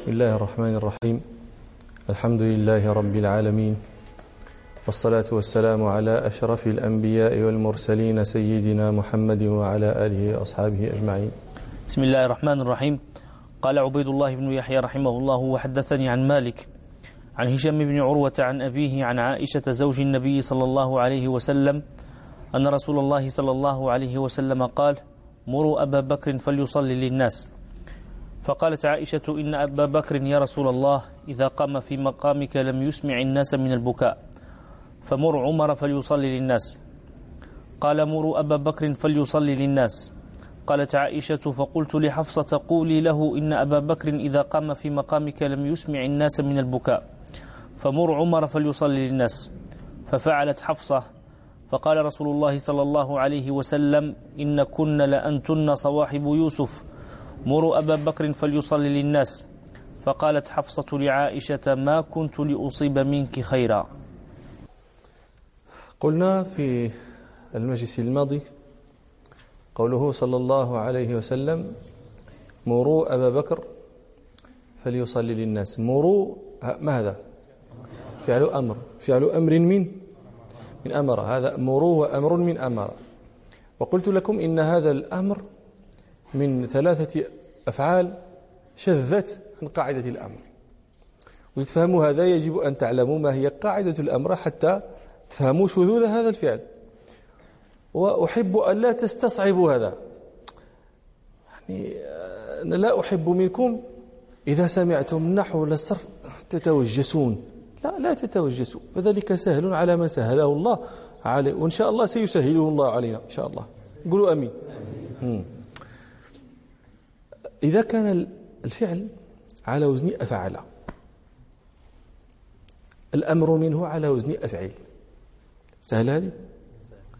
بسم الله الرحمن الرحيم. الحمد لله رب العالمين. والصلاة والسلام على أشرف الأنبياء والمرسلين سيدنا محمد وعلى آله وأصحابه أجمعين. بسم الله الرحمن الرحيم. قال عبيد الله بن يحيى رحمه الله وحدثني عن مالك عن هشام بن عروة عن أبيه عن عائشة زوج النبي صلى الله عليه وسلم أن رسول الله صلى الله عليه وسلم قال مروا أبا بكر فليصلي للناس. فقالت عائشة إن أبا بكر يا رسول الله إذا قام في مقامك لم يسمع الناس من البكاء فمر عمر فليصلي للناس. قال مروا أبا بكر فليصلي للناس. قالت عائشة فقلت لحفصة قولي له إن أبا بكر إذا قام في مقامك لم يسمع الناس من البكاء. فمر عمر فليصلي للناس. ففعلت حفصة فقال رسول الله صلى الله عليه وسلم إن كن لأنتن صواحب يوسف. مروا أبا بكر فليصلي للناس. فقالت حفصة لعائشة ما كنت لأصيب منك خيرا. قلنا في المجلس الماضي قوله صلى الله عليه وسلم مروا أبا بكر فليصلي للناس. مروا ما هذا؟ فعل أمر. فعل أمر من؟ من أمر. هذا مروا وأمر من أمر. وقلت لكم إن هذا الأمر من ثلاثة أفعال شذت عن قاعدة الأمر. ولتفهموا هذا يجب أن تعلموا ما هي قاعدة الأمر حتى تفهموا شذوذ هذا الفعل. وأحب أن لا تستصعبوا هذا. يعني أنا لا أحب منكم إذا سمعتم النحو ولا الصرف تتوجسون. لا لا تتوجسوا. فذلك سهل على من سهله الله عليه. وإن شاء الله سيسهله الله علينا إن شاء الله. قولوا أمين. مم. إذا كان الفعل على وزن أفعل. الأمر منه على وزن أفعل. سهل هذه؟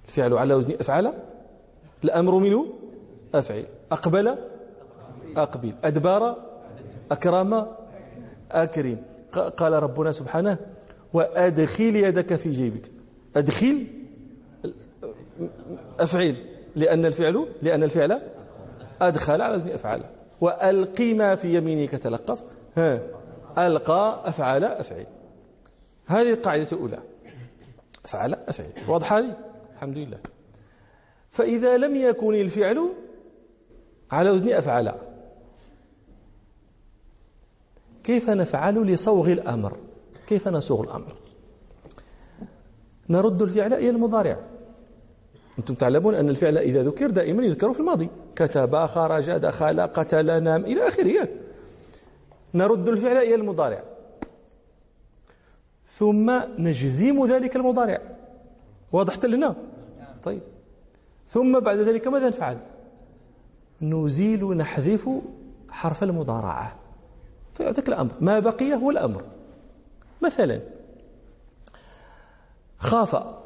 الفعل على وزن أفعل الأمر منه أفعل. أقبل أقبل. أدبر أكرم أكرم. قال ربنا سبحانه وأدخل يدك في جيبك. أدخل أفعل. لأن الفعل لأن الفعل أدخل على وزن أفعل. وألقي ما في يمينك تلقف ها. ألقى أفعل أفعل. هذه القاعدة الأولى. أفعل أفعل. واضحة هذه؟ الحمد لله. فإذا لم يكن الفعل على وزن أفعل. كيف نفعل لصوغ الأمر؟ كيف نصوغ الأمر؟ نرد الفعل إلى المضارع. أنتم تعلمون أن الفعل إذا ذكر دائما يذكر في الماضي. كتب خرج دخل قتل نام إلى آخره. نرد الفعل إلى المضارع. ثم نجزم ذلك المضارع. واضح لنا طيب. ثم بعد ذلك ماذا نفعل؟ نزيل نحذف حرف المضارعة. فيعطيك الأمر. ما بقي هو الأمر. مثلا خاف.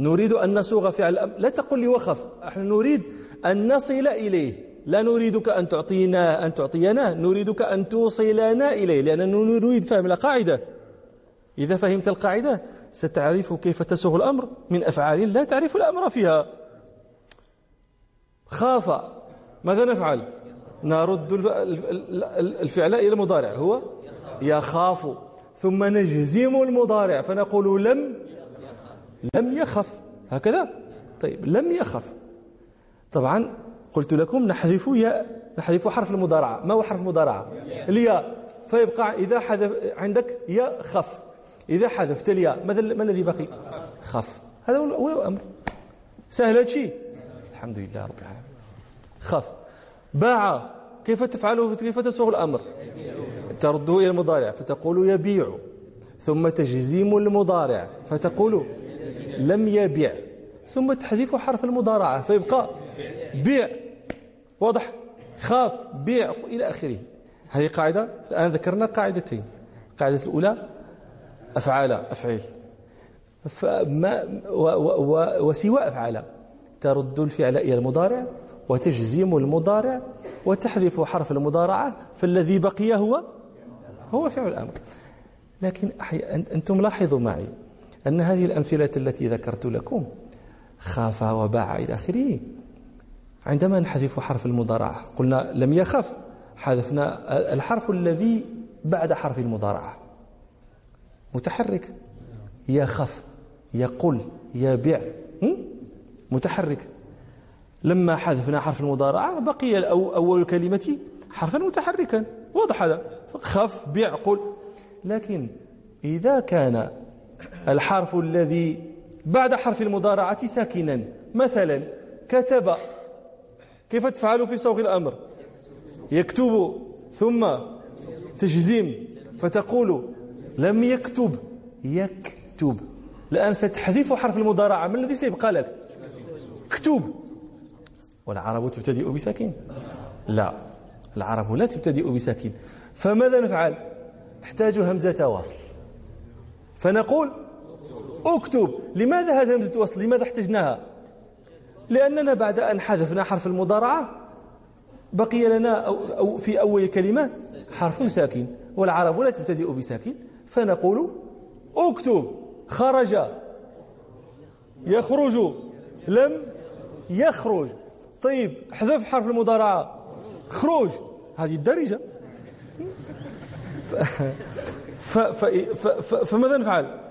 نريد أن نسوغ فعل لا تقل لي وخف. إحنا نريد أن نصل إليه. لا نريدك أن تعطينا أن تعطينا. نريدك أن توصلنا إليه لأننا نريد فهم القاعدة. إذا فهمت القاعدة ستعرف كيف تسوغ الأمر. من أفعال لا تعرف الأمر فيها. خاف. ماذا نفعل؟ نرد الفعل إلى المضارع. هو يخاف. ثم نجزم المضارع. فنقول لم لم يخف. هكذا؟ طيب لم يخف. طبعا قلت لكم نحذف ياء نحذف حرف المضارعة. ما هو حرف المضارعة؟ الياء. فيبقى إذا حذف عندك ياء خف. إذا حذفت الياء ماذا ما الذي بقي؟ خف. هذا هو الأمر. سهل هذا الشيء؟ الحمد لله رب العالمين. خف. باع. كيف تفعله؟ كيف تسوغ الأمر؟ ترده إلى المضارع فتقول يبيع. ثم تجزيم المضارع فتقول لم يبيع. ثم تحذف حرف المضارعة فيبقى بيع. واضح؟ خاف بيع إلى آخره. هذه قاعدة الآن ذكرنا قاعدتين. القاعدة الأولى أفعال أفعيل. فما وسوى أفعال. ترد الفعل إلى المضارع وتجزم المضارع وتحذف حرف المضارعة فالذي بقي هو هو فعل الأمر. لكن أنتم لاحظوا معي أن هذه الأمثلة التي ذكرت لكم خاف وباع إلى آخره. عندما نحذف حرف المضارعة قلنا لم يخف حذفنا الحرف الذي بعد حرف المضارعة. متحرك. يخف يقل يبيع. متحرك. لما حذفنا حرف المضارعة بقي أول الكلمة حرفا متحركا. واضح هذا. خف بيع قل. لكن إذا كان الحرف الذي بعد حرف المضارعة ساكنا. مثلا كتب كيف تفعل في صوغ الأمر؟ يكتب ثم تجزيم فتقول لم يكتب يكتب. الآن ستحذف حرف المضارعة. ما الذي سيبقى لك؟ اكتب. والعرب تبتدئ بساكن. لا العرب لا تبتدئ بساكن. فماذا نفعل؟ نحتاج همزة وصل فنقول اكتب. لماذا هذه همزة وصل لماذا احتجناها؟ لأننا بعد أن حذفنا حرف المضارعة بقي لنا أو, أو في أول الكلمة حرف ساكن والعرب لا تبتدئ بساكن. فنقول اكتب. خرج. يخرج. لم يخرج. طيب حذف حرف المضارعة. خروج هذه الدارجة. فماذا نفعل؟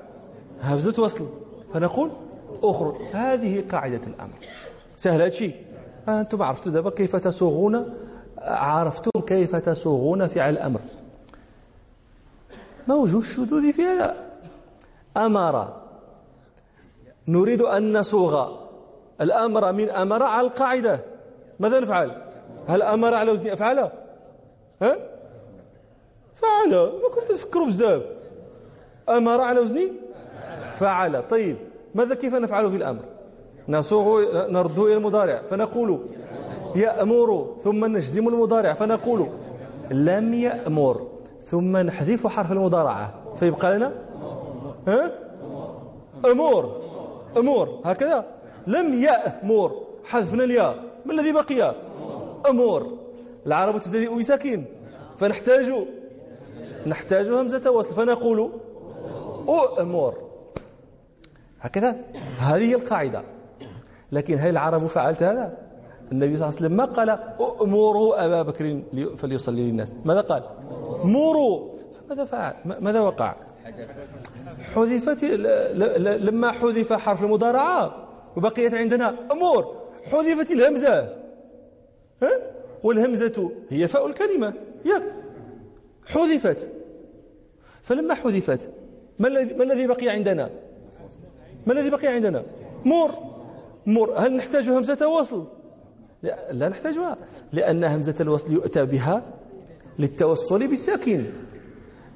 همزة وصل. فنقول أخرج هذه قاعدة الأمر. سهل هذا الشيء أنتم عرفتوا دابا كيف تصوغون عرفتم كيف تصوغون فعل الأمر. ما وجه الشذوذ في هذا؟ أمر. نريد أن نصوغ الأمر من أمر على القاعدة. ماذا نفعل؟ هل أمر على وزن أفعل؟ ها؟ فعل. ما كنت تفكروا بزاف. أمر على وزن فعل. طيب ماذا كيف نفعل في الأمر؟ نصوغ نرده إلى المضارع فنقول يأمر ثم نجزم المضارع فنقول لم يأمر ثم نحذف حرف المضارعة. فيبقى لنا؟ ها؟ أمور. أمور. هكذا. لم يأمر. حذفنا الياء. ما الذي بقي؟ أمور. العرب تبتدئ بساكن فنحتاج نحتاج همزة وصل فنقول أؤمر هكذا؟ هذه القاعدة. لكن هل العرب فعلت هذا؟ النبي صلى الله عليه وسلم ما قال أمروا أبا بكر فليصلي للناس. ماذا قال؟ مروا ماذا فعل؟ ماذا وقع؟ حذفت لما حذف حرف المضارعة وبقيت عندنا أمور. حذفت الهمزة. ها؟ والهمزة هي فاء الكلمة. ياك. حذفت. فلما حذفت ما الذي بقي عندنا؟ ما الذي بقي عندنا؟ مر مر هل نحتاج همزة وصل لا, لا نحتاجها لأن همزة الوصل يؤتى بها للتوصل بالساكن.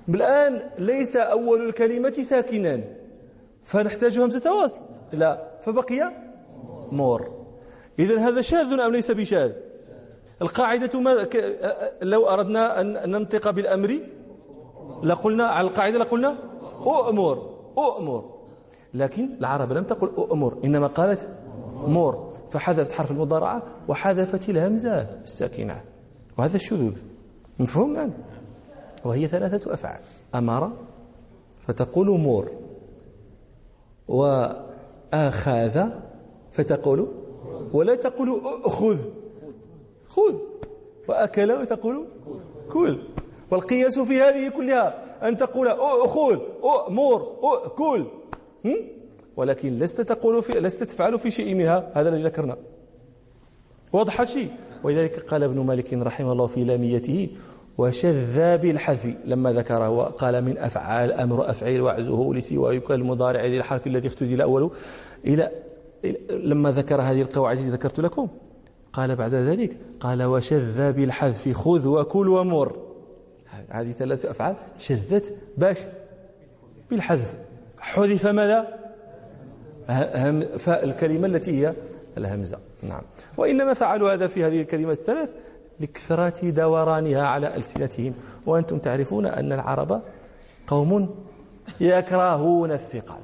الآن ليس أول الكلمة ساكنا فنحتاج همزة وصل. لا فبقي مور. إذا هذا شاذ أم ليس بشاذ؟ القاعدة ما لو أردنا أن ننطق بالأمر لقلنا على القاعدة لقلنا أؤمر أؤمر. لكن العرب لم تقل أؤمر إنما قالت مور فحذفت حرف المضارعة وحذفت الهمزة الساكنة. وهذا الشذوذ. مفهوم الآن؟ وهي ثلاثة أفعال. أمر فتقول مور وأخذ فتقول ولا تقول خذ خذ وأكل وتقول كل. والقياس في هذه كلها أن تقول خذ مور كل ولكن لست تقول في لست تفعل في شيء منها. هذا الذي ذكرنا. واضح شيء ولذلك قال ابن مالك رحمه الله في لاميته وشذ بالحذف لما ذكره وقال من أفعال أمر أفعيل وعزه لسوى المضارع ذي الحرف الذي اختزل أوله إلى لما ذكر هذه القواعد التي ذكرت لكم. قال بعد ذلك قال وشذ بالحذف خذ وكل ومر. هذه ثلاث أفعال شذت باش بالحذف. حذف ماذا؟ فالكلمة التي هي الهمزة. نعم. وإنما فعلوا هذا في هذه الكلمات الثلاث لكثرة دورانها على ألسنتهم. وأنتم تعرفون أن العرب قوم يكرهون الثقل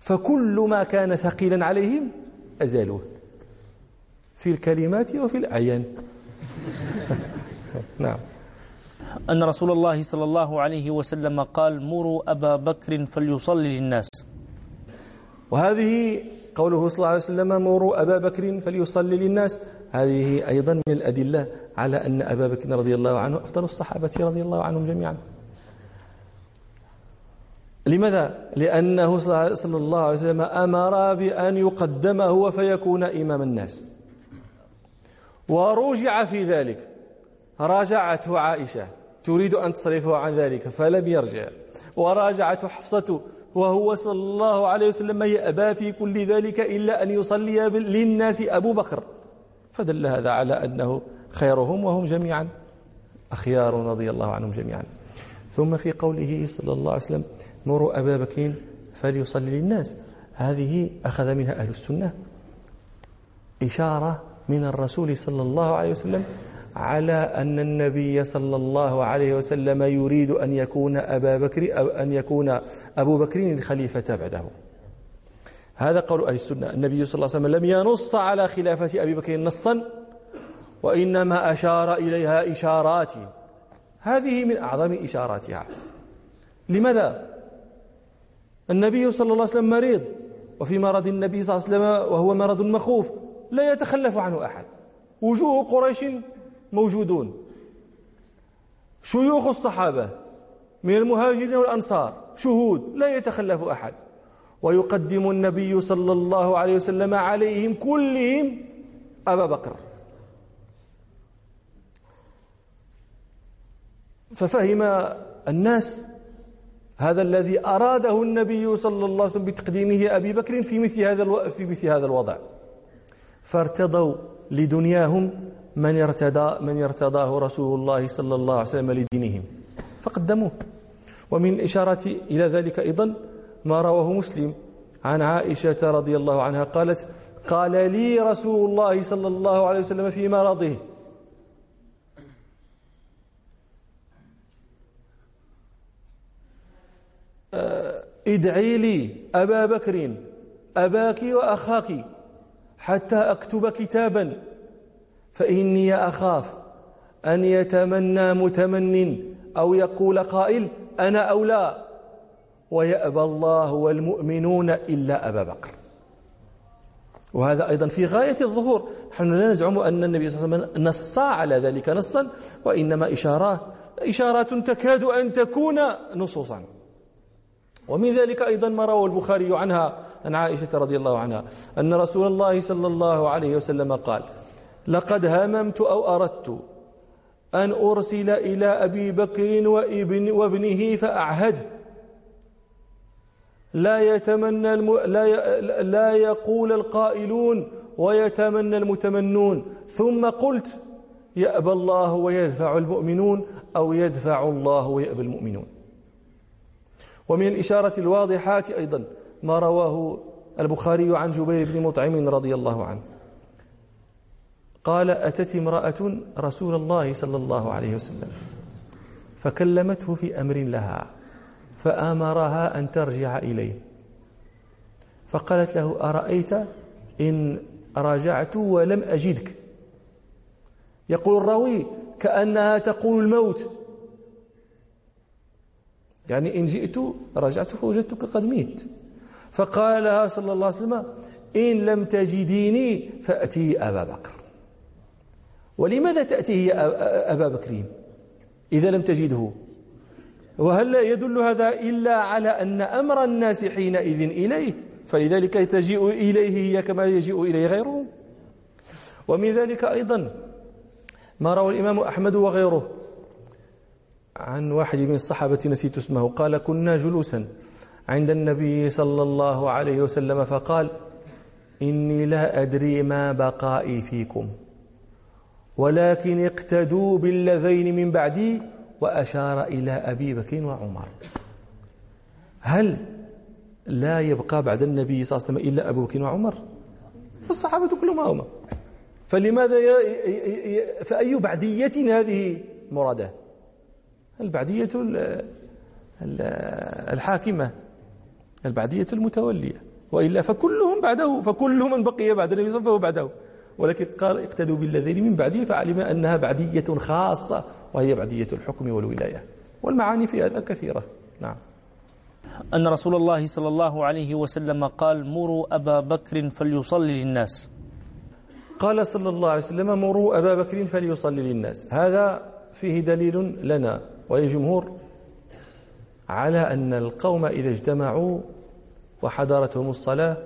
فكل ما كان ثقيلا عليهم أزالوه. في الكلمات وفي الأعيان. نعم. أن رسول الله صلى الله عليه وسلم قال مروا أبا بكر فليصلي للناس. وهذه قوله صلى الله عليه وسلم مروا أبا بكر فليصلي للناس. هذه أيضا من الأدلة على أن أبا بكر رضي الله عنه أفضل الصحابة رضي الله عنهم جميعا. لماذا؟ لأنه صلى الله عليه وسلم أمر بأن يقدم هو فيكون إمام الناس. ورجع في ذلك. راجعته عائشة. تريد أن تصرفه عن ذلك فلم يرجع. وراجعته حفصة وهو صلى الله عليه وسلم يأبى في كل ذلك إلا أن يصلي للناس أبو بكر. فدل هذا على أنه خيرهم وهم جميعا أخيار رضي الله عنهم جميعا. ثم في قوله صلى الله عليه وسلم مروا أبا بكر فليصلي للناس. هذه أخذ منها أهل السنة. إشارة من الرسول صلى الله عليه وسلم على أن النبي صلى الله عليه وسلم يريد أن يكون أبا بكر أو أن يكون أبو بكر الخليفة بعده. هذا قول أهل السنة. النبي صلى الله عليه وسلم لم ينص على خلافة أبي بكر نصا وإنما أشار إليها إشارات. هذه من أعظم إشاراتها. لماذا؟ النبي صلى الله عليه وسلم مريض وفي مرض النبي صلى الله عليه وسلم وهو مرض مخوف لا يتخلف عنه أحد. وجوه قريش موجودون. شيوخ الصحابة من المهاجرين والأنصار شهود لا يتخلف أحد. ويقدم النبي صلى الله عليه وسلم عليهم كلهم أبا بكر. ففهم الناس هذا الذي أراده النبي صلى الله عليه وسلم بتقديمه أبي بكر في مثل هذا في مثل هذا الوضع. فارتضوا لدنياهم من ارتدى من ارتضاه رسول الله صلى الله عليه وسلم لدينهم. فقدموه. ومن إشارة إلى ذلك أيضا ما رواه مسلم عن عائشة رضي الله عنها قالت قال لي رسول الله صلى الله عليه وسلم في مرضه. آه، ادعي لي أبا بكر أباك وأخاك حتى أكتب كتابا فإني أخاف أن يتمنى متمن أو يقول قائل أنا أولى ويأبى الله والمؤمنون إلا أبا بكر. وهذا أيضا في غاية الظهور. نحن لا نزعم أن النبي صلى الله عليه وسلم نص على ذلك نصا وإنما إشارات إشارات تكاد أن تكون نصوصا. ومن ذلك أيضا ما روى البخاري عنها عن عائشة رضي الله عنها أن رسول الله صلى الله عليه وسلم قال لقد هممت أو أردت أن أرسل إلى أبي بكر وابن وابنه فأعهد. لا يتمنى الم... لا ي... لا يقول القائلون ويتمنى المتمنون. ثم قلت يأبى الله ويدفع المؤمنون أو يدفع الله ويأبى المؤمنون. ومن الإشارة الواضحات أيضا ما رواه البخاري عن جبير بن مطعم رضي الله عنه. قال أتت امرأة رسول الله صلى الله عليه وسلم فكلمته في أمر لها فأمرها أن ترجع إليه فقالت له أرأيت إن رجعت ولم أجدك؟ يقول الراوي كأنها تقول الموت. يعني إن جئت رجعت فوجدتك قد ميت. فقال لها صلى الله عليه وسلم إن لم تجديني فأتي أبا بكر. ولماذا تأتي هي أبا بكر؟ إذا لم تجده. وهل لا يدل هذا إلا على أن أمر الناس حينئذ إليه؟ فلذلك تجيء إليه هي كما يجيء إليه غيره. ومن ذلك أيضا ما روى الإمام أحمد وغيره عن واحد من الصحابة نسيت اسمه قال كنا جلوسا عند النبي صلى الله عليه وسلم فقال إني لا أدري ما بقائي فيكم. ولكن اقتدوا بالذين من بعدي وأشار إلى أبي بكر وعمر. هل لا يبقى بعد النبي صلى الله عليه وسلم إلا أبو بكر وعمر؟ الصحابة كلهم هم فلماذا ي... ي... فأي بعدية هذه مرادة؟ البعدية الحاكمة البعدية المتولية. وإلا فكلهم بعده فكل من بقي بعد النبي صلى الله عليه وسلم فهو بعده. ولكن قال اقتدوا بالذين من بعده فعلم أنها بعدية خاصة وهي بعدية الحكم والولاية. والمعاني في هذا كثيرة. نعم. أن رسول الله صلى الله عليه وسلم قال مروا أبا بكر فليصلي للناس. قال صلى الله عليه وسلم مروا أبا بكر فليصلي للناس. هذا فيه دليل لنا وللجمهور على أن القوم إذا اجتمعوا وحضرتهم الصلاة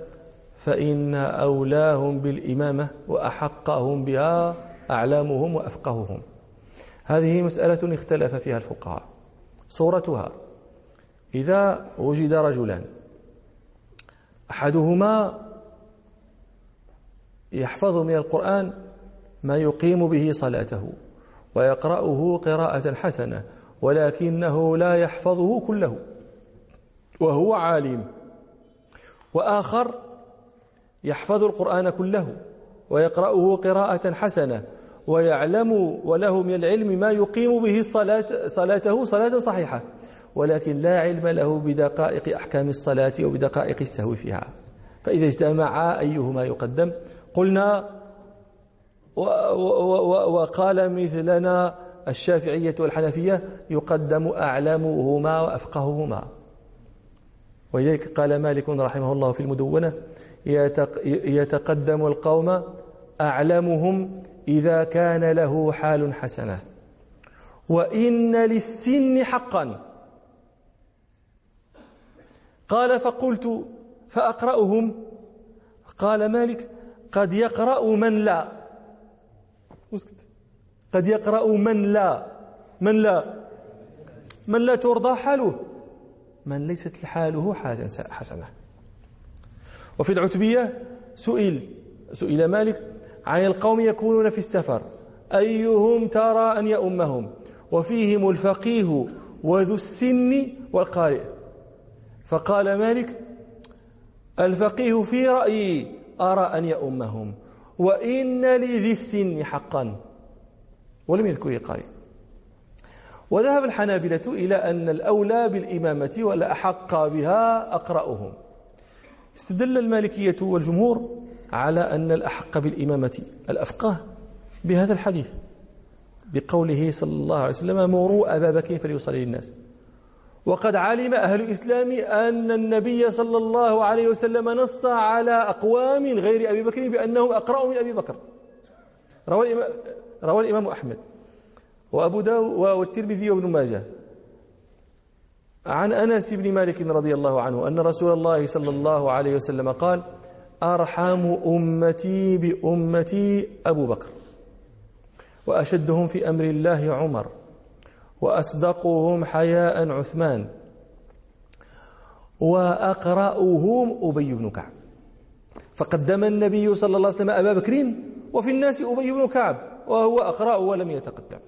فإن أولاهم بالإمامة وأحقهم بها أعلامهم وأفقههم. هذه مسألة اختلف فيها الفقهاء. صورتها إذا وجد رجلان أحدهما يحفظ من القرآن ما يقيم به صلاته ويقرأه قراءة حسنة ولكنه لا يحفظه كله وهو عالم. وآخر يحفظ القرآن كله ويقرأه قراءة حسنة ويعلم وله من العلم ما يقيم به الصلاة صلاته صلاة صحيحة ولكن لا علم له بدقائق أحكام الصلاة وبدقائق السهو فيها. فإذا اجتمعا أيهما يقدم؟ قلنا وقال مثلنا الشافعية والحنفية يقدم أعلمهما وأفقههما. ولذلك قال مالك رحمه الله في المدونة يتقدم القوم أعلمهم إذا كان له حال حسنة. وإن للسن حقا. قال فقلت فأقرأهم. قال مالك قد يقرأ من لا. قد يقرأ من لا. من لا. من لا ترضى حاله. من ليست حاله حالا حسنة. وفي العتبية سئل سئل مالك عن القوم يكونون في السفر أيهم ترى أن يؤمهم وفيهم الفقيه وذو السن والقارئ. فقال مالك الفقيه في رأيي أرى أن يؤمهم وإن لذي السن حقا. ولم يذكر القارئ وذهب الحنابلة إلى أن الأولى بالإمامة والأحق بها أقرأهم. استدل المالكية والجمهور على أن الأحق بالإمامة الأفقه بهذا الحديث بقوله صلى الله عليه وسلم مروا أبا بكر فليصلي للناس وقد علم أهل الإسلام أن النبي صلى الله عليه وسلم نص على أقوام غير أبي بكر بأنهم أقرأ من أبي بكر. روى الإمام, روى الإمام أحمد وأبو داود والترمذي وابن ماجه. عن أنس بن مالك رضي الله عنه أن رسول الله صلى الله عليه وسلم قال أرحم أمتي بأمتي أبو بكر وأشدهم في أمر الله عمر وأصدقهم حياء عثمان وأقرأهم أبي بن كعب. فقدم النبي صلى الله عليه وسلم أبا بكر وفي الناس أبي بن كعب وهو أقرأ ولم يتقدم.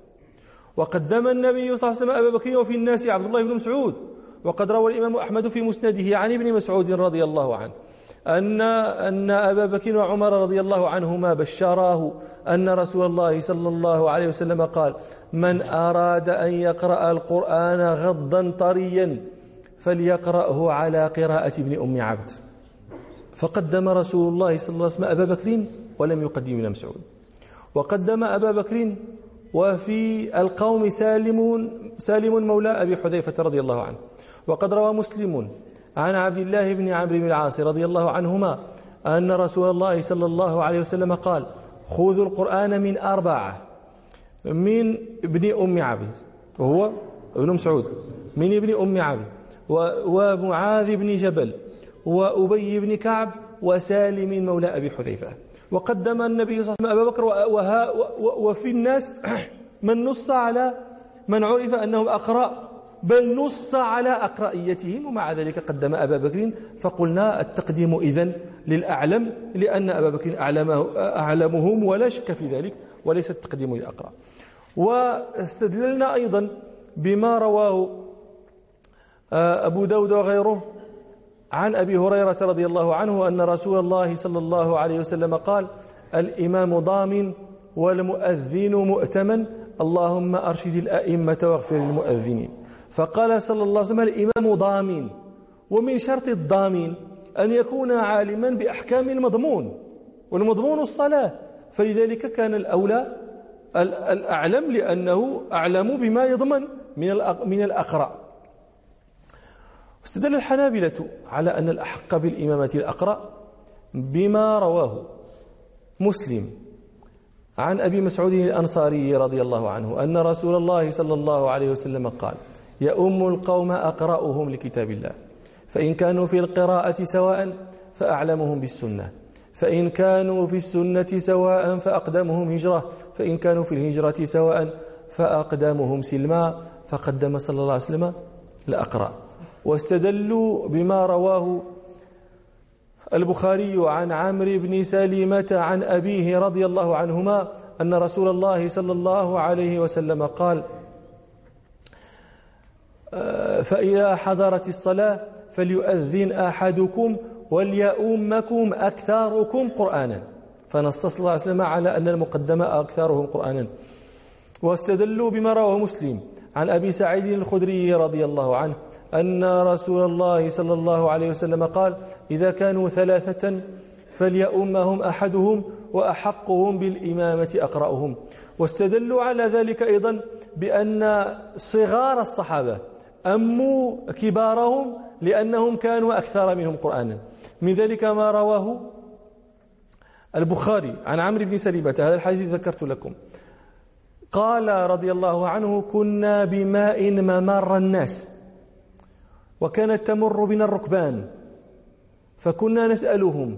وقدم النبي صلى الله عليه وسلم أبا بكر وفي الناس عبد الله بن مسعود. وقد روى الإمام أحمد في مسنده عن ابن مسعود رضي الله عنه أن أن أبا بكر وعمر رضي الله عنهما بشراه أن رسول الله صلى الله عليه وسلم قال من أراد أن يقرأ القرآن غضا طريا فليقرأه على قراءة ابن أم عبد. فقدم رسول الله صلى الله عليه وسلم أبا بكر ولم يقدم ابن مسعود. وقدم أبا بكر وفي القوم سالم سالم مولى أبي حذيفة رضي الله عنه. وقد روى مسلم عن عبد الله بن عمرو بن العاص رضي الله عنهما أن رسول الله صلى الله عليه وسلم قال خذوا القرآن من أربعة من ابن أم عبد وهو ابن مسعود من ابن أم عبد ومعاذ بن جبل وأبي بن كعب وسالم مولى أبي حذيفة. وقدم النبي صلى الله عليه وسلم أبا بكر وها وفي الناس من نص على من عرف أنهم أقرأ بل نص على أقرأيتهم ومع ذلك قدم أبا بكر فقلنا التقديم إذن للأعلم لأن أبا بكر أعلمه أعلمهم ولا شك في ذلك وليس التقديم للأقرأ. واستدللنا أيضا بما رواه آه، أبو داود وغيره عن أبي هريرة رضي الله عنه أن رسول الله صلى الله عليه وسلم قال الإمام ضامن والمؤذن مؤتمن اللهم أرشد الأئمة واغفر للمؤذنين. فقال صلى الله عليه وسلم الإمام ضامن ومن شرط الضامن أن يكون عالما بأحكام المضمون والمضمون الصلاة. فلذلك كان الأولى الأعلم لأنه أعلم بما يضمن من الأقرأ. استدل الحنابلة على أن الأحق بالإمامة الأقرأ بما رواه مسلم عن أبي مسعود الأنصاري رضي الله عنه أن رسول الله صلى الله عليه وسلم قال يؤم القوم أقرأهم لكتاب الله فإن كانوا في القراءة سواء فأعلمهم بالسنة فإن كانوا في السنة سواء فأقدمهم هجرة فإن كانوا في الهجرة سواء فأقدمهم سلما فقدم صلى الله عليه وسلم الأقرأ واستدلوا بما رواه البخاري عن عمرو بن سليمة عن أبيه رضي الله عنهما أن رسول الله صلى الله عليه وسلم قال آه، فإذا حضرت الصلاة فليؤذن أحدكم وليؤمكم أكثركم قرآنا. فنص صلى الله عليه وسلم على أن المقدم أكثرهم قرآنا. واستدلوا بما رواه مسلم عن أبي سعيد الخدري رضي الله عنه أن رسول الله صلى الله عليه وسلم قال إذا كانوا ثلاثة فليؤمهم أحدهم وأحقهم بالإمامة أقرأهم. واستدلوا على ذلك أيضا بأن صغار الصحابة أموا كبارهم لأنهم كانوا أكثر منهم قرآنا. من ذلك ما رواه البخاري عن عمرو بن سليمة هذا الحديث ذكرت لكم. قال رضي الله عنه كنا بماء ممر الناس. وكانت تمر بنا الركبان فكنا نسألهم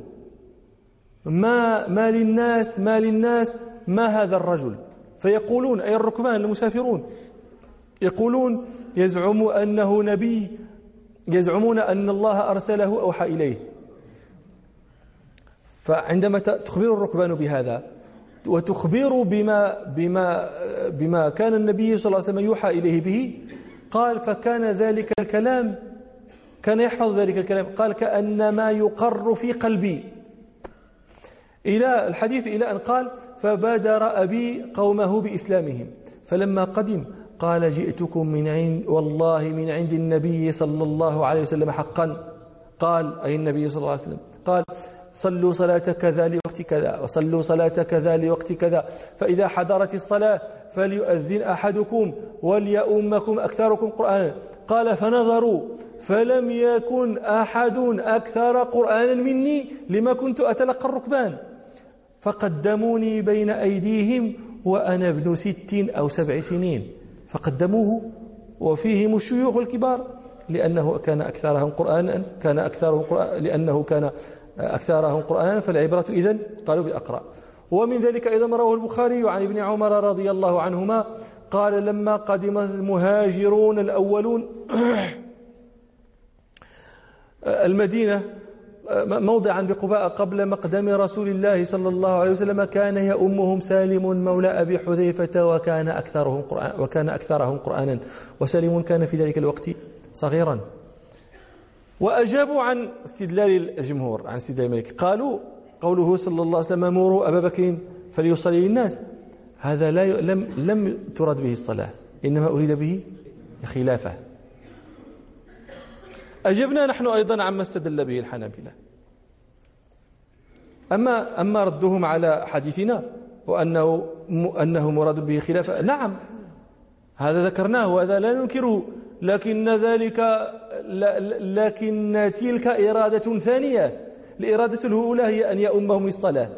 ما ما للناس ما للناس ما هذا الرجل؟ فيقولون أي الركبان المسافرون؟ يقولون يزعم أنه نبي يزعمون أن الله أرسله أوحى إليه. فعندما تخبر الركبان بهذا وتخبر بما بما بما كان النبي صلى الله عليه وسلم يوحى إليه به قال فكان ذلك الكلام كان يحفظ ذلك الكلام قال كأنما يقر في قلبي. إلى الحديث إلى أن قال فبادر أبي قومه بإسلامهم. فلما قدم قال جئتكم من عند والله من عند النبي صلى الله عليه وسلم حقا. قال أي النبي صلى الله عليه وسلم قال صلوا صلاة كذا لوقت كذا وصلوا صلاة كذا لوقت كذا. فإذا حضرت الصلاة فليؤذن أحدكم وليؤمكم أكثركم قرآنا. قال فنظروا فلم يكن أحد أكثر قرآنا مني لما كنت أتلقى الركبان. فقدموني بين أيديهم وأنا ابن ست أو سبع سنين. فقدموه وفيهم الشيوخ الكبار لأنه كان أكثرهم قرآنا كان أكثرهم قرآن لأنه كان أكثرهم قرآنا فالعبرة إذن قالوا بالأقرأ. ومن ذلك أيضا رواه البخاري عن ابن عمر رضي الله عنهما قال لما قدم المهاجرون الأولون المدينة موضعا بقباء قبل مقدم رسول الله صلى الله عليه وسلم كان يؤمهم سالم مولى أبي حذيفة وكان أكثرهم قرآن وكان أكثرهم قرآنا. وسالم كان في ذلك الوقت صغيرا. وأجابوا عن استدلال الجمهور عن استدلال الملك. قالوا قوله صلى الله عليه وسلم مروا أبا بكر فليصلي للناس. هذا لا لم لم ترد به الصلاة إنما أريد به الخلافة أجبنا نحن أيضا عما استدل به الحنابلة. أما أما ردهم على حديثنا وأنه أنه مراد به خلافة نعم هذا ذكرناه وهذا لا ننكره. لكن ذلك لكن تلك إرادة ثانية. الإرادة الأولى هي أن يؤمهم الصلاة.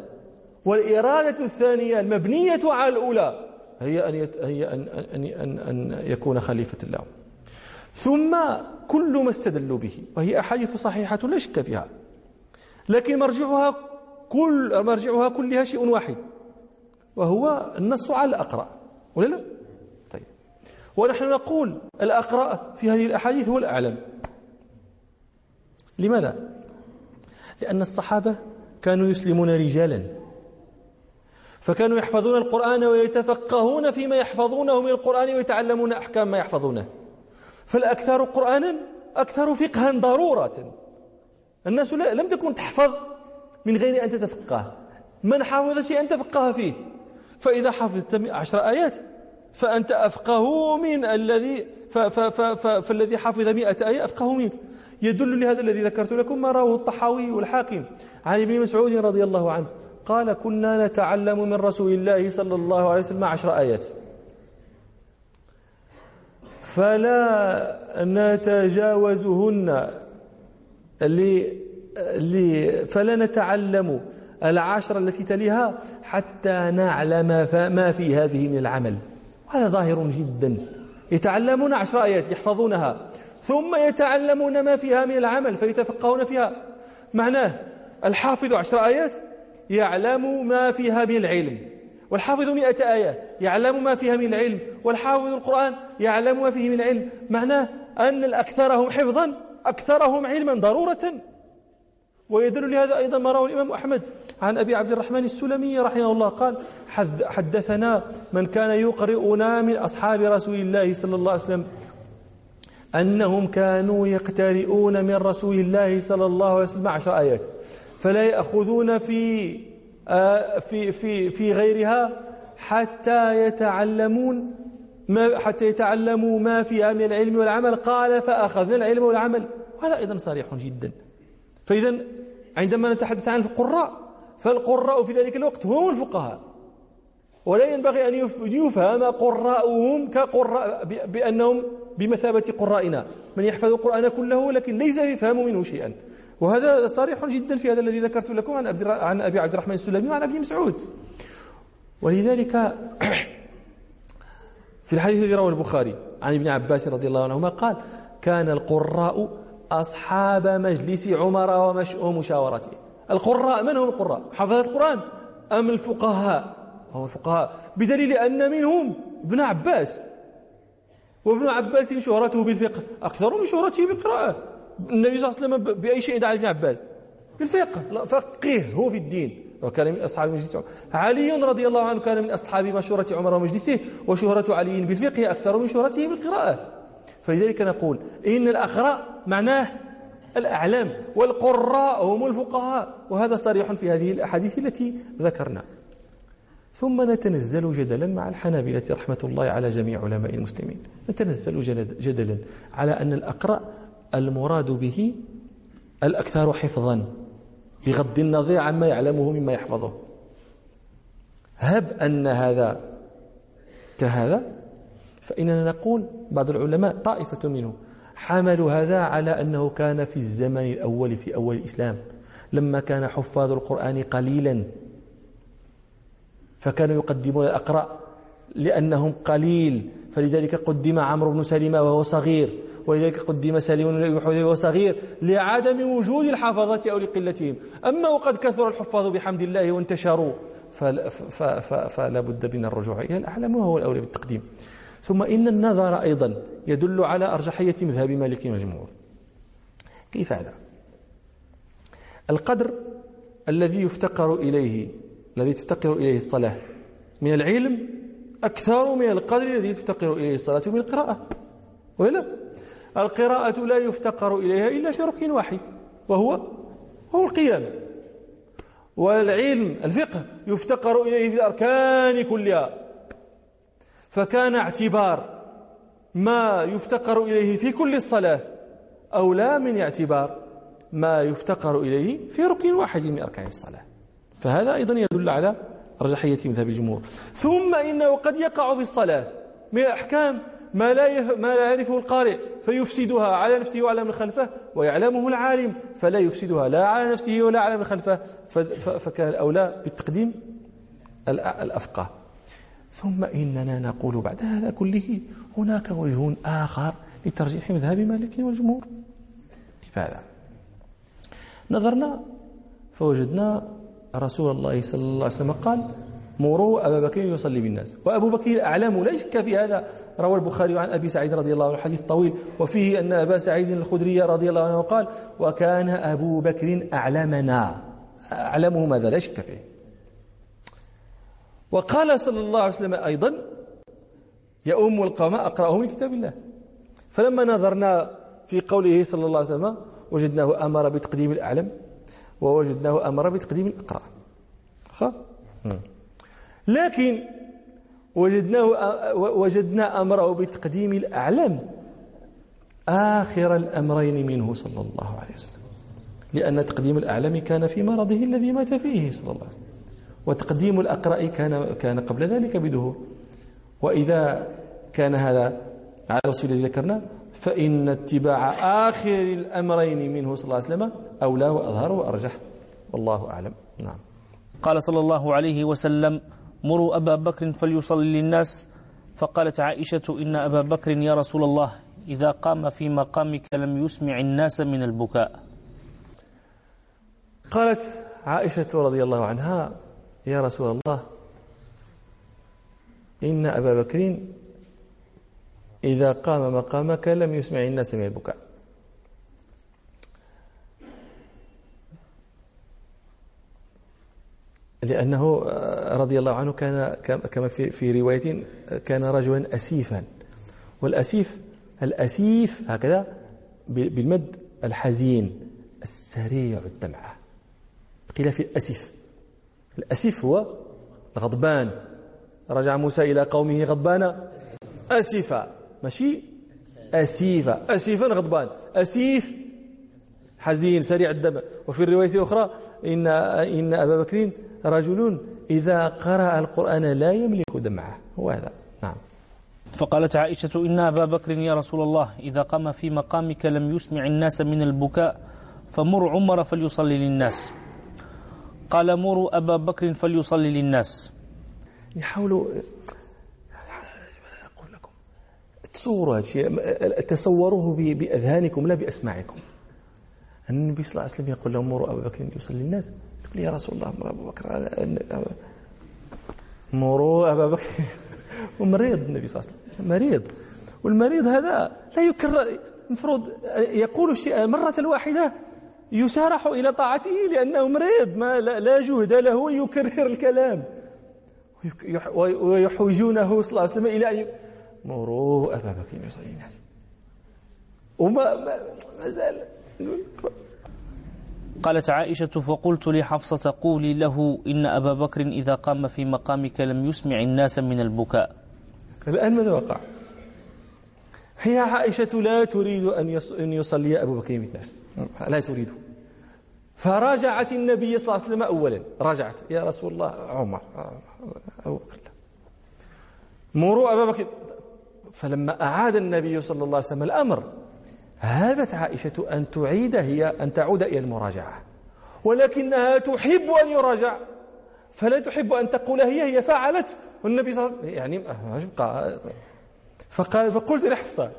والإرادة الثانية المبنية على الأولى هي أن هي أن أن أن, أن يكون خليفة الله ثم كل ما استدلوا به وهي أحاديث صحيحة لا شك فيها. لكن مرجعها كل مرجعها كلها شيء واحد وهو النص على الأقرأ ولا لا؟ ونحن نقول الأقرأ في هذه الأحاديث هو الأعلم. لماذا؟ لأن الصحابة كانوا يسلمون رجالا. فكانوا يحفظون القرآن ويتفقهون فيما يحفظونه من القرآن ويتعلمون أحكام ما يحفظونه. فالأكثر قرآنا أكثر فقها ضرورة. الناس لم تكن تحفظ من غير أن تتفقه. من حفظ شيئا تفقه فيه. فإذا حفظت عشر آيات فأنت أفقه من الذي فالذي حفظ مئة آية أفقه منك. يدل لهذا الذي ذكرت لكم ما رواه الطحاوي والحاكم. عن ابن مسعود رضي الله عنه. قال كنا نتعلم من رسول الله صلى الله عليه وسلم عشر آيات. فلا نتجاوزهن فلا نتعلم العشرة التي تليها حتى نعلم ما في هذه من العمل. هذا ظاهر جدا. يتعلمون عشر آيات يحفظونها. ثم يتعلمون ما فيها من العمل فيتفقهون فيها. معناه الحافظ عشر آيات يعلم ما فيها من العلم. والحافظ مئة آية يعلم ما فيها من العلم. والحافظ القرآن يعلم ما فيه من العلم معناه أن الأكثرهم حفظا أكثرهم علما ضرورة. ويدل لهذا أيضا ما رواه الإمام أحمد. عن أبي عبد الرحمن السلمي رحمه الله قال حدثنا من كان يقرئنا من أصحاب رسول الله صلى الله عليه وسلم أنهم كانوا يقترئون من رسول الله صلى الله عليه وسلم عشر آيات فلا يأخذون في في في في غيرها حتى يتعلمون ما حتى يتعلموا ما فيها من العلم والعمل. قال فأخذنا العلم والعمل. وهذا أيضا صريح جدا. فإذا عندما نتحدث عن القراء فالقراء في ذلك الوقت هم الفقهاء. ولا ينبغي أن يفهم قراءهم كقراء بأنهم بمثابة قرائنا. من يحفظ القرآن كله لكن ليس يفهم منه شيئا. وهذا صريح جدا في هذا الذي ذكرت لكم عن عن أبي عبد الرحمن السلمي وعن أبي مسعود. ولذلك في الحديث الذي رواه البخاري عن ابن عباس رضي الله عنهما قال كان القراء أصحاب مجلس عمر ومشاورته القراء من هم القراء؟ حفظة القرآن. أم الفقهاء؟ هم الفقهاء. بدليل أن منهم ابن عباس. وابن عباس شهرته بالفقه. أكثر من شهرته بالقراءة. النبي صلى الله عليه وسلم بأي شيء دعا ابن عباس؟ بالفقه. فقه هو في الدين. وكان من أصحاب مجلس عمر. علي رضي الله عنه كان من أصحاب مشورة عمر ومجلسه. وشهرة علي بالفقه أكثر من شهرته بالقراءة. فلذلك نقول إن الأقراء معناه الأعلام والقراء هم الفقهاء وهذا صريح في هذه الأحاديث التي ذكرنا. ثم نتنزل جدلا مع الحنابلة رحمة الله على جميع علماء المسلمين. نتنزل جدلا على أن الأقراء المراد به الأكثر حفظا بغض النظر عما يعلمه مما يحفظه. هب أن هذا كهذا فإننا نقول بعض العلماء طائفة منهم حملوا هذا على أنه كان في الزمن الأول في أول الإسلام. لما كان حفاظ القرآن قليلا فكانوا يقدمون الأقرأ لأنهم قليل. فلذلك قدم عمرو بن سلمة وهو صغير ولذلك قدم سالم وهو صغير لعدم وجود الحفظة أو لقلتهم. أما وقد كثر الحفاظ بحمد الله وانتشروا فلا بد من الرجوع إلى الأعلم وهو الأولى بالتقديم؟ ثم إن النظر أيضا يدل على أرجحية مذهب مالك والجمهور كيف هذا؟ القدر الذي يفتقر إليه الذي تفتقر إليه الصلاة من العلم أكثر من القدر الذي تفتقر إليه الصلاة من القراءة. ولا القراءة لا يفتقر إليها إلا في ركن واحد وهو هو القيام. والعلم الفقه يفتقر إليه في الأركان كلها. فكان اعتبار ما يفتقر إليه في كل الصلاة أولى من اعتبار ما يفتقر إليه في ركن واحد من أركان الصلاة. فهذا أيضا يدل على رجحية مذهب الجمهور. ثم إنه قد يقع في الصلاة من الأحكام ما لا ما لا يعرفه القارئ فيفسدها على نفسه وعلى من خلفه ويعلمه العالم فلا يفسدها لا على نفسه ولا على من خلفه. فكان الأولى بالتقديم الأفقه. ثم إننا نقول بعد هذا كله هناك وجه آخر لترجيح مذهب مالك والجمهور. هذا نظرنا فوجدنا رسول الله صلى الله عليه وسلم قال مروا أبا بكر يصلي بالناس. وأبو بكر أعلم لا شك في هذا روى البخاري عن أبي سعيد رضي الله عنه حديث طويل. وفيه أن أبا سعيد الخدري رضي الله عنه قال وكان أبو بكر أعلمنا. أعلمه ماذا؟ لا شك فيه. وقال صلى الله عليه وسلم أيضا يا أم القوم أقرأه من كتاب الله. فلما نظرنا في قوله صلى الله عليه وسلم وجدناه أمر بتقديم الأعلم ووجدناه أمر بتقديم الأقرأ. خ؟ لكن وجدناه وجدنا أمره بتقديم الأعلم آخر الأمرين منه صلى الله عليه وسلم. لأن تقديم الأعلم كان في مرضه الذي مات فيه صلى الله عليه وسلم. وتقديم الأقرأ كان كان قبل ذلك بدهور. وإذا كان هذا على الوصف الذي ذكرنا فإن اتباع آخر الأمرين منه صلى الله عليه وسلم أولى وأظهر وأرجح. والله أعلم. نعم. قال صلى الله عليه وسلم مروا أبا بكر فليصلي للناس. فقالت عائشة إن أبا بكر يا رسول الله إذا قام في مقامك لم يسمع الناس من البكاء. قالت عائشة رضي الله عنها يا رسول الله إن أبا بكر إذا قام مقامك لم يسمع الناس من البكاء. لأنه رضي الله عنه كان كما في في رواية كان رجلا أسيفا. والأسيف الأسيف هكذا بالمد الحزين السريع الدمعة. قيل في الأسيف هو الغضبان رجع موسى إلى قومه غضبان أسفا ماشي؟ أسيفا. أسيفا غضبان. أسيف. حزين سريع الدم. وفي الرواية الأخرى إن إن أبا بكر رجل إذا قرأ القرآن لا يملك دمعه. هو هذا. نعم. فقالت عائشة إن أبا بكر يا رسول الله إذا قام في مقامك لم يسمع الناس من البكاء فمر عمر فليصلي للناس. قال مروا أبا بكر فليصلي للناس. يحاولوا أقول لكم تصوروا هذا الشيء تصوروه بأذهانكم لا بأسماعكم. النبي صلى الله عليه وسلم يقول لهم مروا أبا بكر يصلي للناس. تقول يا رسول الله مر أبا بكر مروا أبا بكر. ومريض النبي صلى الله عليه وسلم مريض. والمريض هذا لا يكرر المفروض يقول الشيء مرة واحدة. يسارح إلى طاعته لأنه مريض ما لا جهد له يكرر الكلام. ويحوجونه صلى الله عليه وسلم إلى أن مروا أبا بكر يصلي الناس وما ما زال قالت عائشة فقلت لحفصة قولي له إن أبا بكر إذا قام في مقامك لم يسمع الناس من البكاء. الآن ماذا وقع؟ هي عائشة لا تريد أن يصلي أبو بكر بالناس لا تريد فراجعت النبي صلى الله عليه وسلم أولا. رجعت يا رسول الله عمر أبو بكر. مروا أبا بكر. فلما أعاد النبي صلى الله عليه وسلم الأمر هابت عائشة أن تعيد هي أن تعود إلى المراجعة. ولكنها تحب أن يراجع. فلا تحب أن تقول هي هي فعلت. والنبي صلى الله عليه وسلم يعني يبقى فقال فقلت لحفصة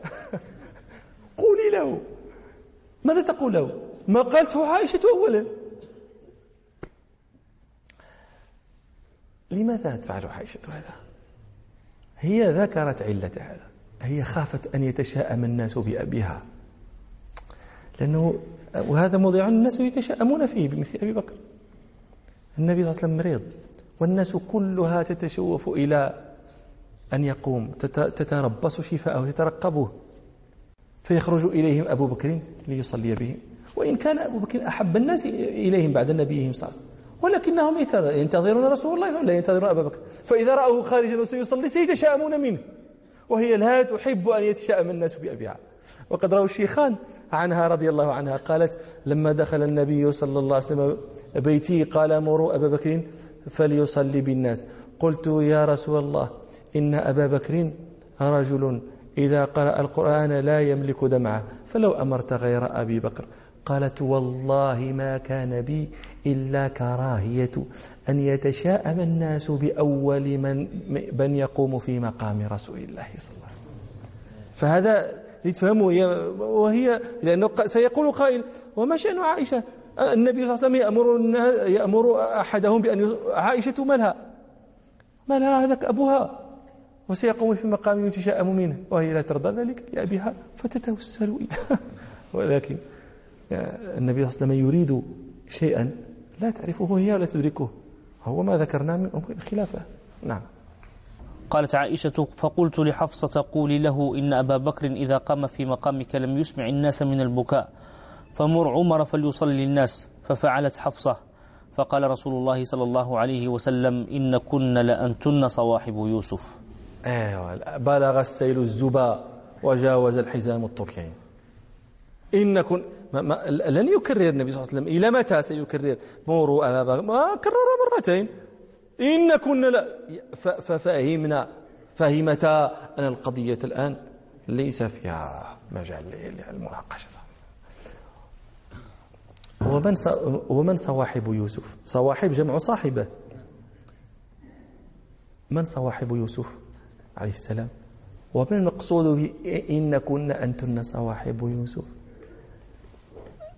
قولي له. ماذا تقول له؟ ما قالته عائشة أولا. لماذا تفعل عائشة هذا؟ هي ذكرت علة هذا هي خافت أن يتشاءم الناس بأبيها. لأنه وهذا موضع الناس يتشاءمون فيه بمثل أبي بكر. النبي صلى الله عليه وسلم مريض والناس كلها تتشوف إلى أن يقوم تتربص شفاءه تترقبه. فيخرج إليهم أبو بكر ليصلي بهم وإن كان أبو بكر أحب الناس إليهم بعد نبيهم صلى الله عليه وسلم. ولكنهم ينتظرون رسول الله صلى الله عليه وسلم لا ينتظرون أبا بكر. فإذا رأوه خارجا وسيصلي سيتشاءمون منه. وهي لا تحب أن يتشاءم الناس بأبيها. وقد روى الشيخان عنها رضي الله عنها قالت لما دخل النبي صلى الله عليه وسلم بيتي قال مروا أبا بكر فليصلي بالناس. قلت يا رسول الله إن أبا بكر رجل إذا قرأ القرآن لا يملك دمعه فلو أمرت غير أبي بكر. قالت والله ما كان بي إلا كراهية أن يتشاءم الناس بأول من, من يقوم في مقام رسول الله صلى الله عليه وسلم. فهذا لتفهموا وهي لأنه سيقول قائل وما شأن عائشة؟ النبي صلى الله عليه وسلم يأمر, يأمر أحدهم بأن عائشة مالها. مالها هذاك أبوها. وسيقوم في مقام يتشاءم منه وهي لا ترضى ذلك لأبيها فتتوسل ولكن النبي صلى الله عليه وسلم يريد شيئا لا تعرفه هي ولا تدركه. هو ما ذكرنا من أمور الخلافة. نعم. قالت عائشة فقلت لحفصة قولي له إن أبا بكر إذا قام في مقامك لم يسمع الناس من البكاء فمر عمر فليصلي للناس ففعلت حفصة. فقال رسول الله صلى الله عليه وسلم إن كن لأنتن صواحب يوسف. أيوة بلغ السيل الزبا وجاوز الحزام الطركين إن كن ما ما لن يكرر النبي صلى الله عليه وسلم. إلى متى سيكرر؟ مروا أبا ما كرر مرتين. إن كنا لا ففهمنا فهمتا أن القضية الآن ليس فيها مجال للمناقشة. ومن ومن صواحب يوسف؟ صواحب جمع صاحبه. من صواحب يوسف؟ عليه السلام. ومن المقصود إن كنا أنتن صواحب يوسف.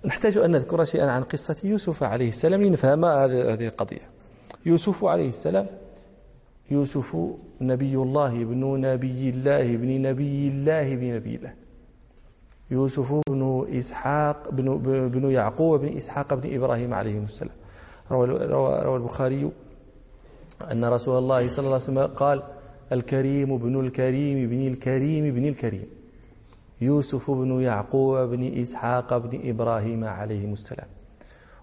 نحتاج أن نذكر شيئا عن قصة يوسف عليه السلام لنفهم هذه القضية. يوسف عليه السلام يوسف نبي الله ابن نبي الله ابن نبي الله ابن نبي الله. يوسف بن إسحاق بن, بن يعقوب بن إسحاق بن إبراهيم عليه السلام. روى, روى البخاري أن رسول الله صلى الله عليه وسلم قال الكريم بن الكريم بن الكريم بن الكريم. يوسف بن يعقوب بن إسحاق بن إبراهيم عليهم السلام.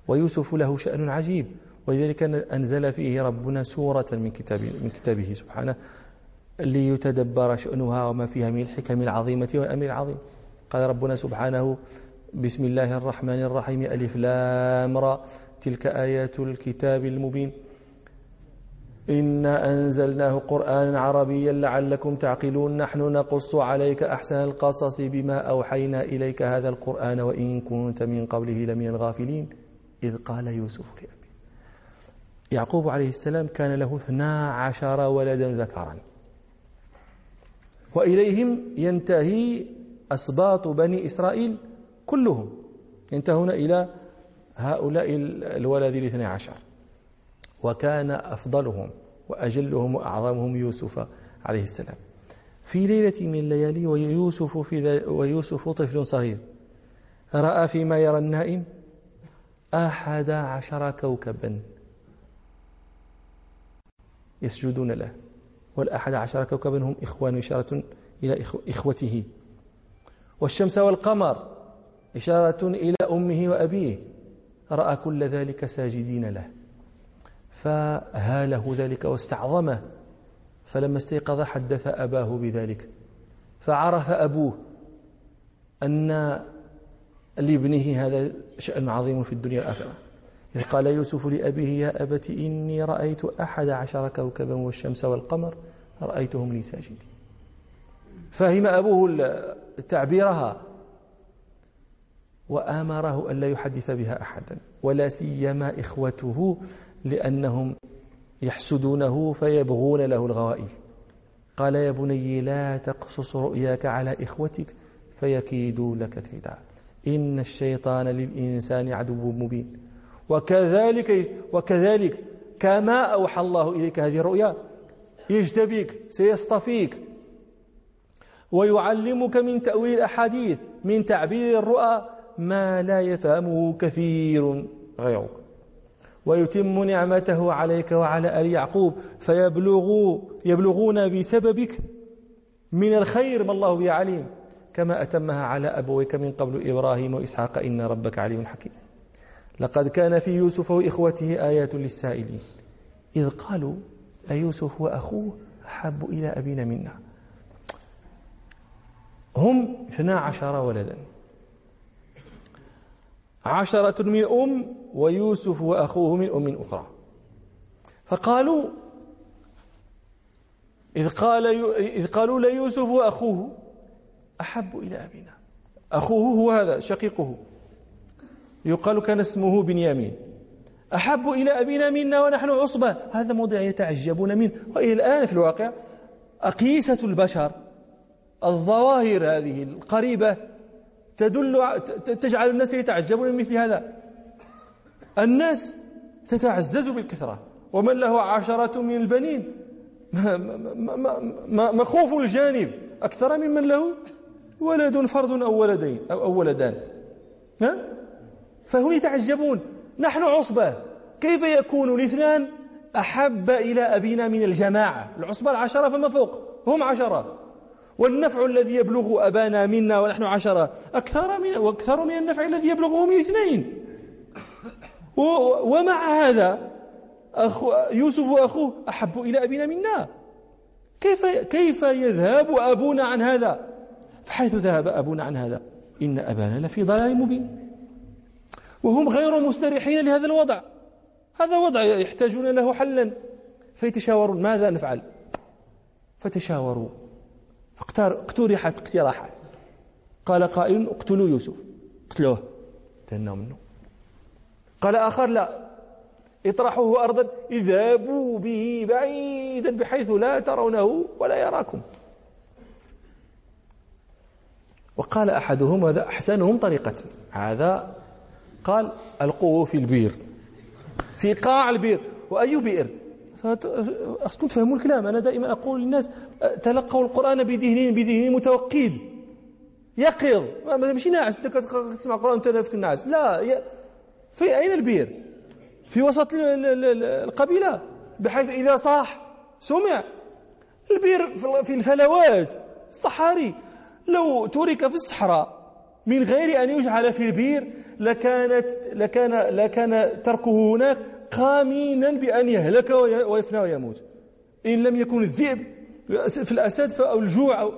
ويوسف له شأن عجيب ولذلك أنزل فيه ربنا سورة من كتابه, من كتابه سبحانه ليتدبر شأنها وما فيها من الحكم العظيمة والأمر العظيم. قال ربنا سبحانه بسم الله الرحمن الرحيم ألف لام را. تلك آيات الكتاب المبين. إنا أنزلناه قرآنا عربيا لعلكم تعقلون. نحن نقص عليك أحسن القصص بما أوحينا إليك هذا القرآن وإن كنت من قبله لمن الغافلين. إذ قال يوسف لأبيه يعقوب عليه السلام كان له اثنا عشر ولدا ذكرا. وإليهم ينتهي أسباط بني إسرائيل كلهم. ينتهون إلى هؤلاء الولد الاثني عشر وكان أفضلهم. وأجلهم وأعظمهم يوسف عليه السلام. في ليلة من الليالي ويوسف, في ويوسف طفل صغير. رأى فيما يرى النائم؟ أحد عشر كوكبا. يسجدون له. والأحد عشر كوكبا هم إخوان إشارة إلى إخوته. والشمس والقمر إشارة إلى أمه وأبيه. رأى كل ذلك ساجدين له. فهاله ذلك واستعظمه فلما استيقظ حدث أباه بذلك فعرف أبوه أن لابنه هذا شأن عظيم في الدنيا والآخرة. إذ قال يوسف لأبيه يا أبت إني رأيت أحد عشر كوكبا والشمس والقمر رأيتهم لي ساجدين. فهم أبوه تعبيرها وآمره ألا يحدث بها أحدا ولا سيما إخوته لأنهم يحسدونه فيبغون له الغوائل قال يا بني لا تقصص رؤياك على إخوتك فيكيدوا لك كيدا. إن الشيطان للإنسان عدو مبين. وكذلك وكذلك كما أوحى الله إليك هذه الرؤيا يجتبيك سيصطفيك ويعلمك من تأويل الأحاديث من تعبير الرؤى ما لا يفهمه كثير. غيرك. ويتم نعمته عليك وعلى آل يعقوب فيبلغوا يبلغون بسببك من الخير ما الله به عليم كما أتمها على أبويك من قبل إبراهيم وإسحاق إن ربك عليم حكيم. لقد كان في يوسف وإخوته آيات للسائلين إذ قالوا أيوسف وأخوه أحب إلى أبينا منا. هم اثنا عشر ولدا. عشرة من أم ويوسف وأخوه من أم أخرى. فقالوا إذ, قال إذ قالوا ليوسف وأخوه أحب إلى أبينا. أخوه هو هذا شقيقه. يقال كان اسمه بنيامين. أحب إلى أبينا منا ونحن عصبة. هذا موضع يتعجبون منه. وإلى الآن في الواقع أقيسة البشر الظواهر هذه القريبة تدل تجعل الناس يتعجبون من مثل هذا. الناس تتعزز بالكثرة. ومن له عشرة من البنين. مخوف الجانب. أكثر ممن له ولد فرد أو ولدين أو, أو ولدان. ها؟ فهم يتعجبون. نحن عصبة. كيف يكون الاثنان أحب إلى أبينا من الجماعة؟ العصبة العشرة فما فوق. هم عشرة. والنفع الذي يبلغ أبانا منا ونحن عشرة أكثر من وأكثر من النفع الذي يبلغه من اثنين. ومع هذا أخو يوسف وأخوه أحب إلى أبينا منا. كيف كيف يذهب أبونا عن هذا؟ فحيث ذهب أبونا عن هذا. إن أبانا لفي ضلال مبين. وهم غير مستريحين لهذا الوضع. هذا وضع يحتاجون له حلا. فيتشاورون. ماذا نفعل؟ فتشاوروا. اقترحت اقتراحات. قال قائل اقتلوا يوسف. قتلوه. تهنوا منه. قال آخر لا. اطرحوه أرضا. اذهبوا به بعيدا بحيث لا ترونه ولا يراكم. وقال أحدهم هذا أحسنهم طريقة هذا قال ألقوه في البير. في قاع البير. وأي بئر؟ أصلا تفهموا الكلام. أنا دائما أقول للناس تلقوا القرآن بذهن بذهن متوقد. يقظ. ماشي ناعس. تسمع القرآن وأنت في الناس لا في أين البير؟ في وسط القبيلة. بحيث إذا صاح سمع. البير في الفلوات الصحاري. لو ترك في الصحراء من غير أن يجعل في البير لكانت لكان لكان تركه هناك قامينا بأن يهلك ويفنى ويموت. إن لم يكن الذئب في الأسد أو الجوع أو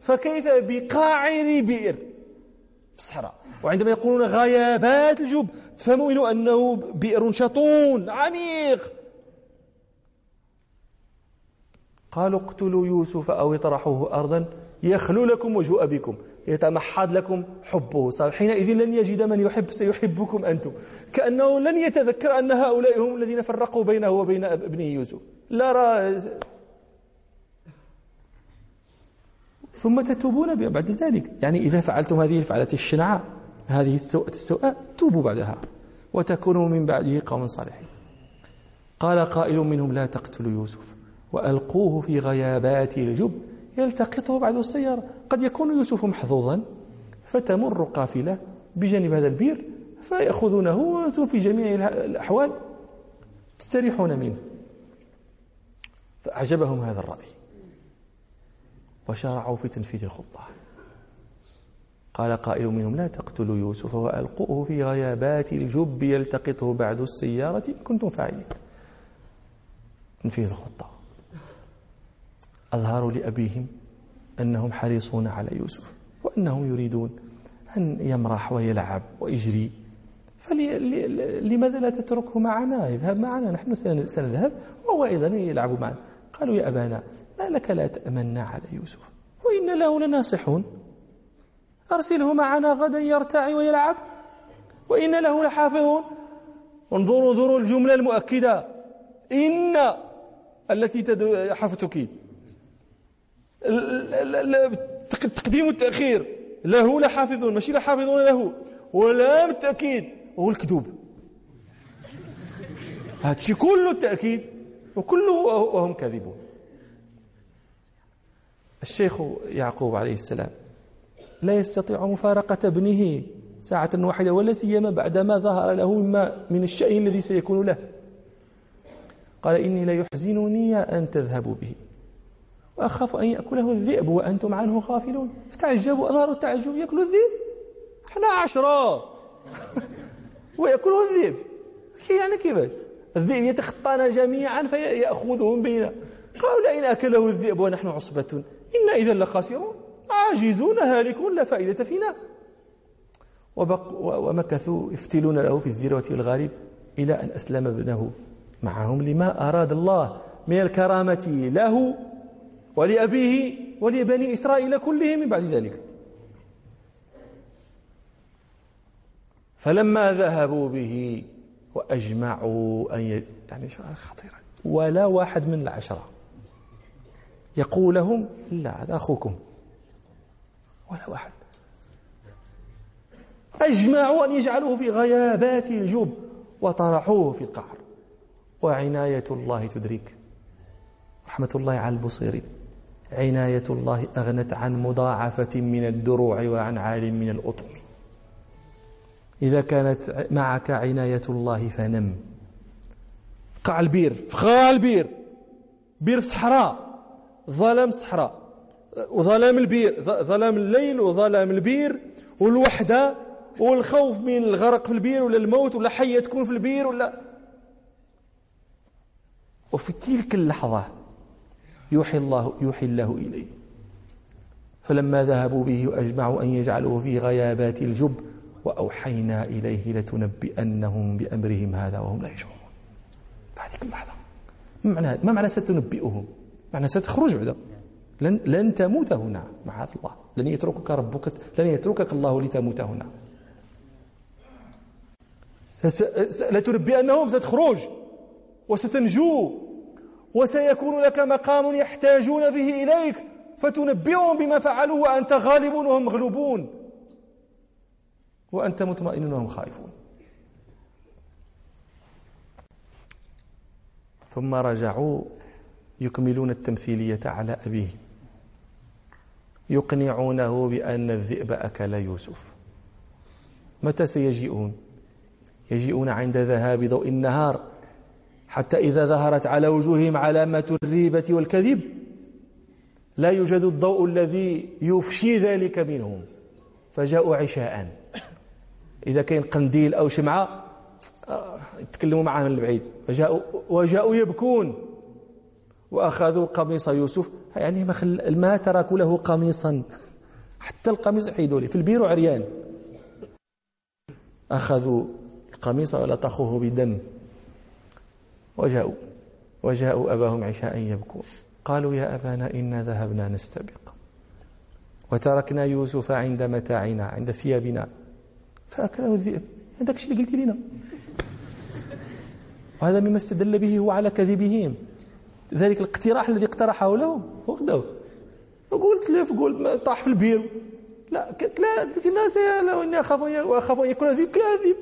فكيف بقاعر بئر؟ في الصحراء وعندما يقولون غيابات الجب تفهمون أنه بئر شطون عميق. قالوا اقتلوا يوسف أو اطرحوه أرضا. يخلو لكم وجه أبيكم يتمحض لكم حبه. حينئذ لن يجد من يحب سيحبكم أنتم. كأنه لن يتذكر أن هؤلاء هم الذين فرقوا بينه وبين ابنه يوسف. لا رأى ثم تتوبون بعد ذلك. يعني إذا فعلتم هذه الفعلة الشنعاء هذه السوءة السوءة توبوا بعدها. وتكونوا من بعده قوم صالحين. قال قائل منهم لا تقتلوا يوسف وألقوه في غيابات الجب. يلتقطه بعد السيارة. قد يكون يوسف محظوظا فتمر قافلة بجانب هذا البير فيأخذونه وأنتم في جميع الأحوال. تستريحون منه. فأعجبهم هذا الرأي. وشرعوا في تنفيذ الخطة. قال قائل منهم لا تقتلوا يوسف وألقوه في غيابات الجب يلتقطه بعد السيارة إن كنتم فاعلين. تنفيذ الخطة. أظهروا لأبيهم أنهم حريصون على يوسف وأنهم يريدون أن يمرح ويلعب ويجري. فلماذا لا تتركه معنا؟ يذهب معنا نحن سنذهب وهو أيضا يلعب معنا. قالوا يا أبانا ما لك لا تأمنا على يوسف؟ وإن له لناصحون. أرسله معنا غدا يرتعي ويلعب. وإن له لحافظون. انظروا انظروا الجملة المؤكدة. إن التي تدعو حرف التقديم والتأخير. له لحافظون ماشي لحافظون له. ولا بالتأكيد. هو الكذوب. هذا الشيء كله التأكيد. وكله وهم كاذبون. الشيخ يعقوب عليه السلام لا يستطيع مفارقة ابنه ساعة واحدة ولا سيما بعدما ظهر له مما من الشأن الذي سيكون له. قال إني لا يحزنني أن تذهبوا به. وأخاف أن يأكله الذئب وأنتم عنه غافلون. فتعجبوا أظهروا التعجب يأكل الذئب. إحنا عشرة. ويأكله الذئب. يعني كيفاش؟ الذئب يتخطانا جميعا فيأخذهم بيننا قالوا لئن أكله الذئب ونحن عصبة. إنا إذا لخاسرون. عاجزون هالكون لا فائدة فينا. وبق ومكثوا يفتلون له في الذروة الغالب إلى أن أسلم ابنه معهم لما أراد الله من الكرامة له. ولأبيه ولبني إسرائيل كلهم من بعد ذلك. فلما ذهبوا به وأجمعوا أن. يعني خطيرة؟ ولا واحد من العشرة يقول لهم لا هذا أخوكم. ولا واحد. أجمعوا أن يجعلوه في غيابات الجب وطرحوه في القعر. وعناية الله تدرك رحمة الله على البصيرين. عناية الله أغنت عن مضاعفة من الدروع وعن عال من الأطم. إذا كانت معك عناية الله فنم. قعر البير فخا البير. بير في صحراء ظلام الصحراء وظلام البير ظلام الليل وظلام البير والوحدة والخوف من الغرق في البير ولا الموت ولا حية تكون في البير ولا. وفي تلك اللحظة يوحي الله يوحي الله إليه. فلما ذهبوا به وأجمعوا أن يجعلوه في غيابات الجب وأوحينا إليه لتنبئنهم بأمرهم هذا وهم لا يشعرون. بهذه اللحظة. ما معنى ما معنى ستنبئهم؟ معنى ستخرج بعد لن لن تموت هنا. معاذ الله. لن يتركك ربك لن يتركك الله لتموت هنا. لتنبئنهم ستخرج وستنجو. وسيكون لك مقام يحتاجون فيه إليك فتنبئهم بما فعلوا وأنت غالب وهم مغلوبون. وأنت مطمئن وهم خائفون. ثم رجعوا يكملون التمثيلية على أبيه. يقنعونه بأن الذئب أكل يوسف. متى سيجيئون؟ يجيئون عند ذهاب ضوء النهار. حتى إذا ظهرت على وجوههم علامة الريبة والكذب لا يوجد الضوء الذي يفشي ذلك منهم فجاءوا عشاء. إذا كان قنديل أو شمعة يتكلموا معاه من البعيد. فجاءوا وجاءوا يبكون. وأخذوا قميص يوسف. يعني ما. ما تركوا له قميصا. حتى القميص حيدوا لي. في البير عريان. أخذوا القميص ولطخوه بدم. وجاءوا وجاءوا أباهم عشاء يبكون. قالوا يا أبانا إنا ذهبنا نستبق. وتركنا يوسف عند متاعنا عند ثيابنا. فأكله الذئب. هذاك الشيء اللي قلت لنا؟ وهذا مما استدل به هو على كذبهم. ذلك الاقتراح الذي اقترحه لهم. وقلت له قول طاح في البير. لا قلت لا قلت لا اني اخاف أخاف أن يكون ذئب كلا ذئب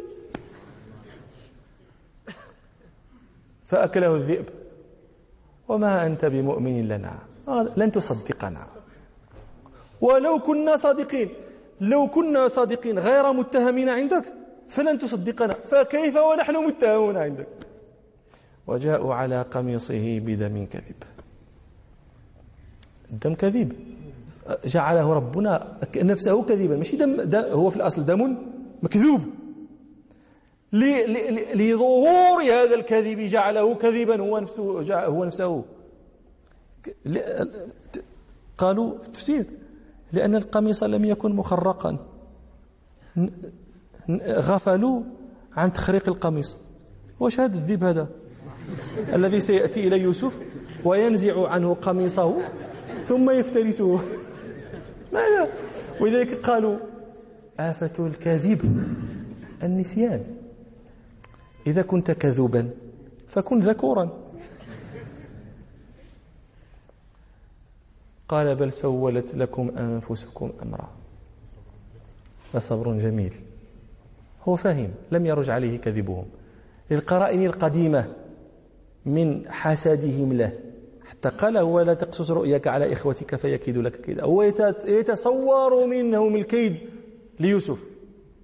فأكله الذئب. وما أنت بمؤمن لنا؟ لن تصدقنا. ولو كنا صادقين. لو كنا صادقين غير متهمين عندك فلن تصدقنا. فكيف ونحن متهمون عندك؟ وجاءوا على قميصه بدم كذب. الدم كذب جعله ربنا نفسه كذبا ماشي دم هو في الأصل دم مكذوب. لظهور هذا الكذب جعله كذبا هو نفسه هو نفسه. قالوا في التفسير لأن القميص لم يكن مخرقا. غفلوا عن تخريق القميص. واش هذا الذيب هذا؟ الذي سيأتي إلى يوسف وينزع عنه قميصه ثم يفترسه. ماذا؟ ولذلك قالوا آفة الكاذب النسيان. إذا كنت كذوبا فكن ذكورا. قال بل سولت لكم أنفسكم أمرا. فصبر جميل. هو فاهم لم يرج عليه كذبهم. للقرائن القديمة من حسدهم له. حتى قال هو لا تقصص رؤياك على إخوتك فيكيد لك كيدا هو يتصور منهم الكيد ليوسف.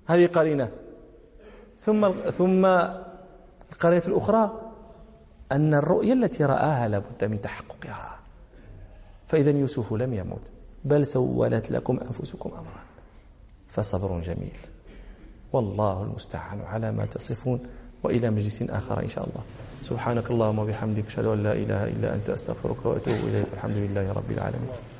هذه قرينة. ثم ثم القرينة الأخرى أن الرؤيا التي رآها لابد من تحققها. فإذا يوسف لم يموت بل سولت لكم أنفسكم أمرا. فصبر جميل. والله المستعان على ما تصفون وإلى مجلس آخر إن شاء الله. سبحانك اللهم وبحمدك أشهد أن لا إله إلا أنت أستغفرك وأتوب إليك. والحمد لله رب العالمين.